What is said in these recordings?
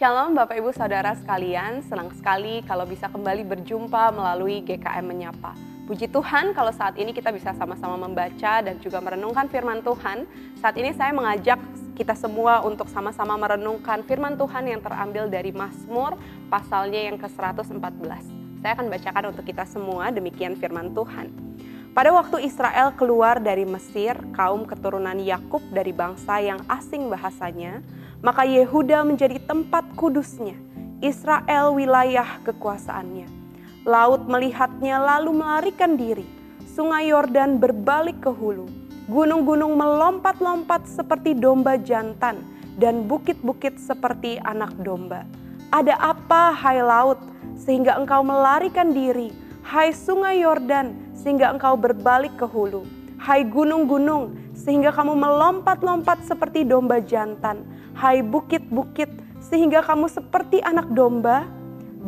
Shalom Bapak Ibu Saudara sekalian, senang sekali kalau bisa kembali berjumpa melalui GKM Menyapa. Puji Tuhan kalau saat ini kita bisa sama-sama membaca dan juga merenungkan firman Tuhan. Saat ini saya mengajak kita semua untuk sama-sama merenungkan firman Tuhan yang terambil dari Mazmur pasalnya yang ke-114. Saya akan bacakan untuk kita semua demikian firman Tuhan. Pada waktu Israel keluar dari Mesir, kaum keturunan Yakub dari bangsa yang asing bahasanya, maka Yehuda menjadi tempat kudusnya, Israel wilayah kekuasaannya. Laut melihatnya lalu melarikan diri, sungai Yordan berbalik ke hulu, gunung-gunung melompat-lompat seperti domba jantan, dan bukit-bukit seperti anak domba. Ada apa, hai laut, sehingga engkau melarikan diri, hai sungai Yordan, sehingga engkau berbalik ke hulu. Hai gunung-gunung, sehingga kamu melompat-lompat seperti domba jantan. Hai bukit-bukit, sehingga kamu seperti anak domba.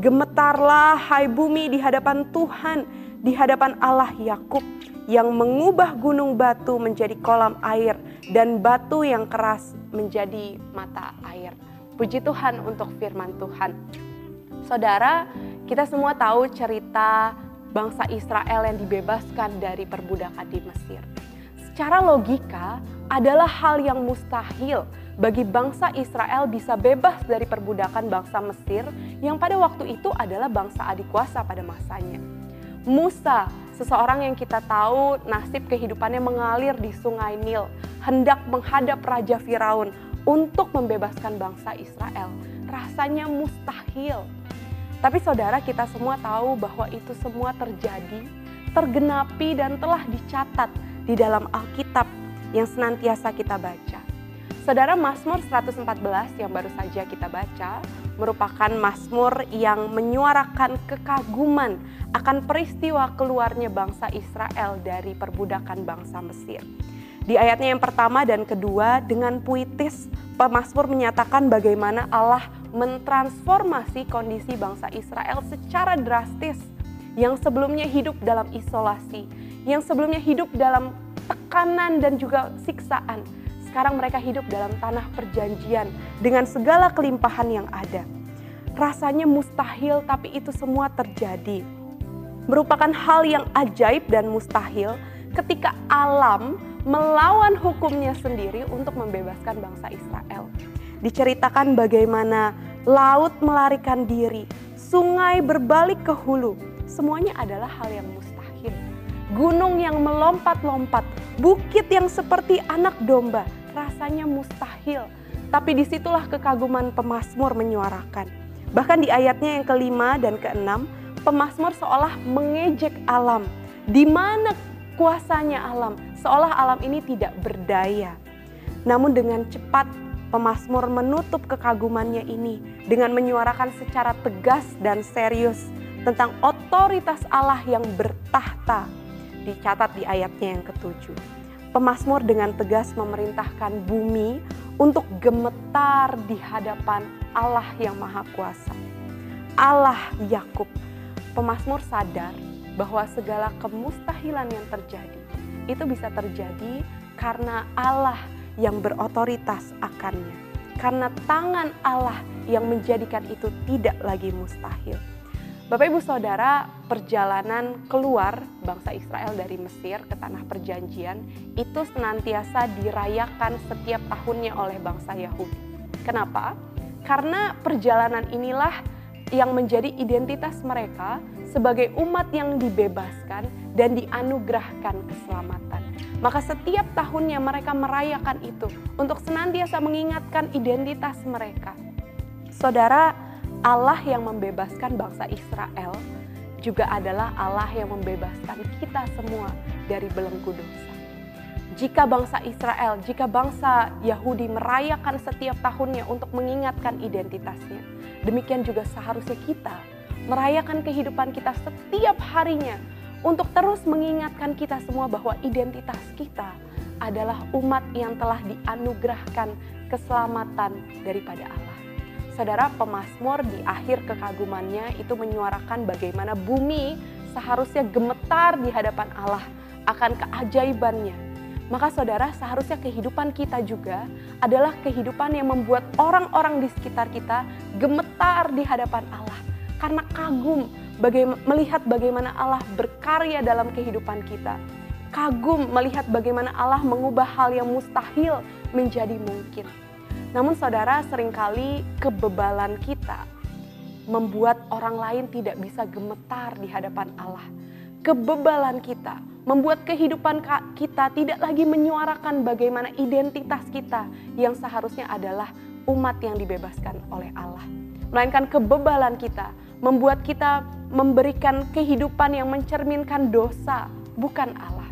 Gemetarlah, hai bumi, di hadapan Tuhan, di hadapan Allah Yakub, yang mengubah gunung batu menjadi kolam air, dan batu yang keras menjadi mata air. Puji Tuhan untuk firman Tuhan. Saudara, kita semua tahu cerita bangsa Israel yang dibebaskan dari perbudakan di Mesir. Secara logika adalah hal yang mustahil bagi bangsa Israel bisa bebas dari perbudakan bangsa Mesir yang pada waktu itu adalah bangsa adik kuasa pada masanya. Musa, seseorang yang kita tahu nasib kehidupannya mengalir di sungai Nil, hendak menghadap Raja Firaun untuk membebaskan bangsa Israel. Rasanya mustahil tapi saudara kita semua tahu bahwa itu semua terjadi, tergenapi dan telah dicatat di dalam Alkitab yang senantiasa kita baca. Saudara Mazmur 114 yang baru saja kita baca merupakan Mazmur yang menyuarakan kekaguman akan peristiwa keluarnya bangsa Israel dari perbudakan bangsa Mesir. Di ayatnya yang pertama dan kedua dengan puitis Mazmur menyatakan bagaimana Allah mentransformasi kondisi bangsa Israel secara drastis yang sebelumnya hidup dalam isolasi, yang sebelumnya hidup dalam tekanan dan juga siksaan. Sekarang mereka hidup dalam tanah perjanjian dengan segala kelimpahan yang ada. Rasanya mustahil tapi itu semua terjadi. Merupakan hal yang ajaib dan mustahil ketika alam melawan hukumnya sendiri untuk membebaskan bangsa Israel diceritakan bagaimana laut melarikan diri, sungai berbalik ke hulu. Semuanya adalah hal yang mustahil. Gunung yang melompat-lompat, bukit yang seperti anak domba, rasanya mustahil. Tapi di situlah kekaguman pemazmur menyuarakan. Bahkan di ayatnya yang kelima dan keenam, pemazmur seolah mengejek alam. Di mana kuasanya alam? Seolah alam ini tidak berdaya. Namun dengan cepat Pemasmur menutup kekagumannya ini dengan menyuarakan secara tegas dan serius tentang otoritas Allah yang bertahta. Dicatat di ayatnya yang ketujuh. Pemasmur dengan tegas memerintahkan bumi untuk gemetar di hadapan Allah yang Maha Kuasa. Allah Yakub. Pemasmur sadar bahwa segala kemustahilan yang terjadi itu bisa terjadi karena Allah yang berotoritas akannya. Karena tangan Allah yang menjadikan itu tidak lagi mustahil. Bapak Ibu Saudara, perjalanan keluar bangsa Israel dari Mesir ke tanah perjanjian itu senantiasa dirayakan setiap tahunnya oleh bangsa Yahudi. Kenapa? Karena perjalanan inilah yang menjadi identitas mereka sebagai umat yang dibebaskan dan dianugerahkan keselamatan. Maka setiap tahunnya mereka merayakan itu untuk senantiasa mengingatkan identitas mereka. Saudara, Allah yang membebaskan bangsa Israel juga adalah Allah yang membebaskan kita semua dari belenggu dosa. Jika bangsa Israel, jika bangsa Yahudi merayakan setiap tahunnya untuk mengingatkan identitasnya, demikian juga seharusnya kita merayakan kehidupan kita setiap harinya untuk terus mengingatkan kita semua bahwa identitas kita adalah umat yang telah dianugerahkan keselamatan daripada Allah. Saudara pemazmur di akhir kekagumannya itu menyuarakan bagaimana bumi seharusnya gemetar di hadapan Allah akan keajaibannya. maka saudara seharusnya kehidupan kita juga adalah kehidupan yang membuat orang-orang di sekitar kita gemetar di hadapan Allah karena kagum melihat bagaimana Allah berkarya dalam kehidupan kita. Kagum melihat bagaimana Allah mengubah hal yang mustahil menjadi mungkin. Namun saudara sering kali kebebalan kita membuat orang lain tidak bisa gemetar di hadapan Allah. Kebebalan kita membuat kehidupan kita tidak lagi menyuarakan bagaimana identitas kita yang seharusnya adalah umat yang dibebaskan oleh Allah. Melainkan kebebalan kita membuat kita memberikan kehidupan yang mencerminkan dosa, bukan Allah.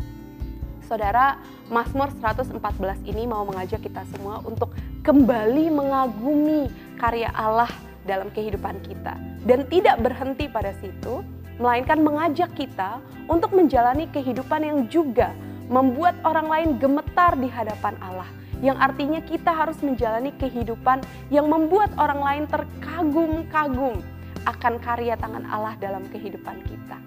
Saudara, Mazmur 114 ini mau mengajak kita semua untuk kembali mengagumi karya Allah dalam kehidupan kita dan tidak berhenti pada situ, melainkan mengajak kita untuk menjalani kehidupan yang juga membuat orang lain gemetar di hadapan Allah. Yang artinya kita harus menjalani kehidupan yang membuat orang lain terkagum-kagum akan karya tangan Allah dalam kehidupan kita.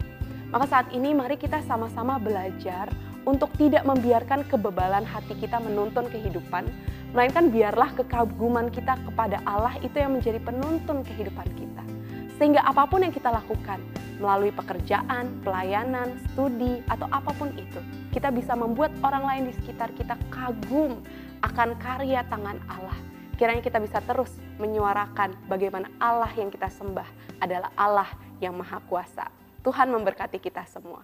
Maka saat ini mari kita sama-sama belajar untuk tidak membiarkan kebebalan hati kita menuntun kehidupan, melainkan biarlah kekaguman kita kepada Allah itu yang menjadi penuntun kehidupan kita. Sehingga apa pun yang kita lakukan, melalui pekerjaan, pelayanan, studi, atau apa pun itu, kita bisa membuat orang lain di sekitar kita kagum akan karya tangan Allah. Kiranya kita bisa terus menyuarakan bagaimana Allah yang kita sembah adalah Allah yang Maha Kuasa. Tuhan memberkati kita semua.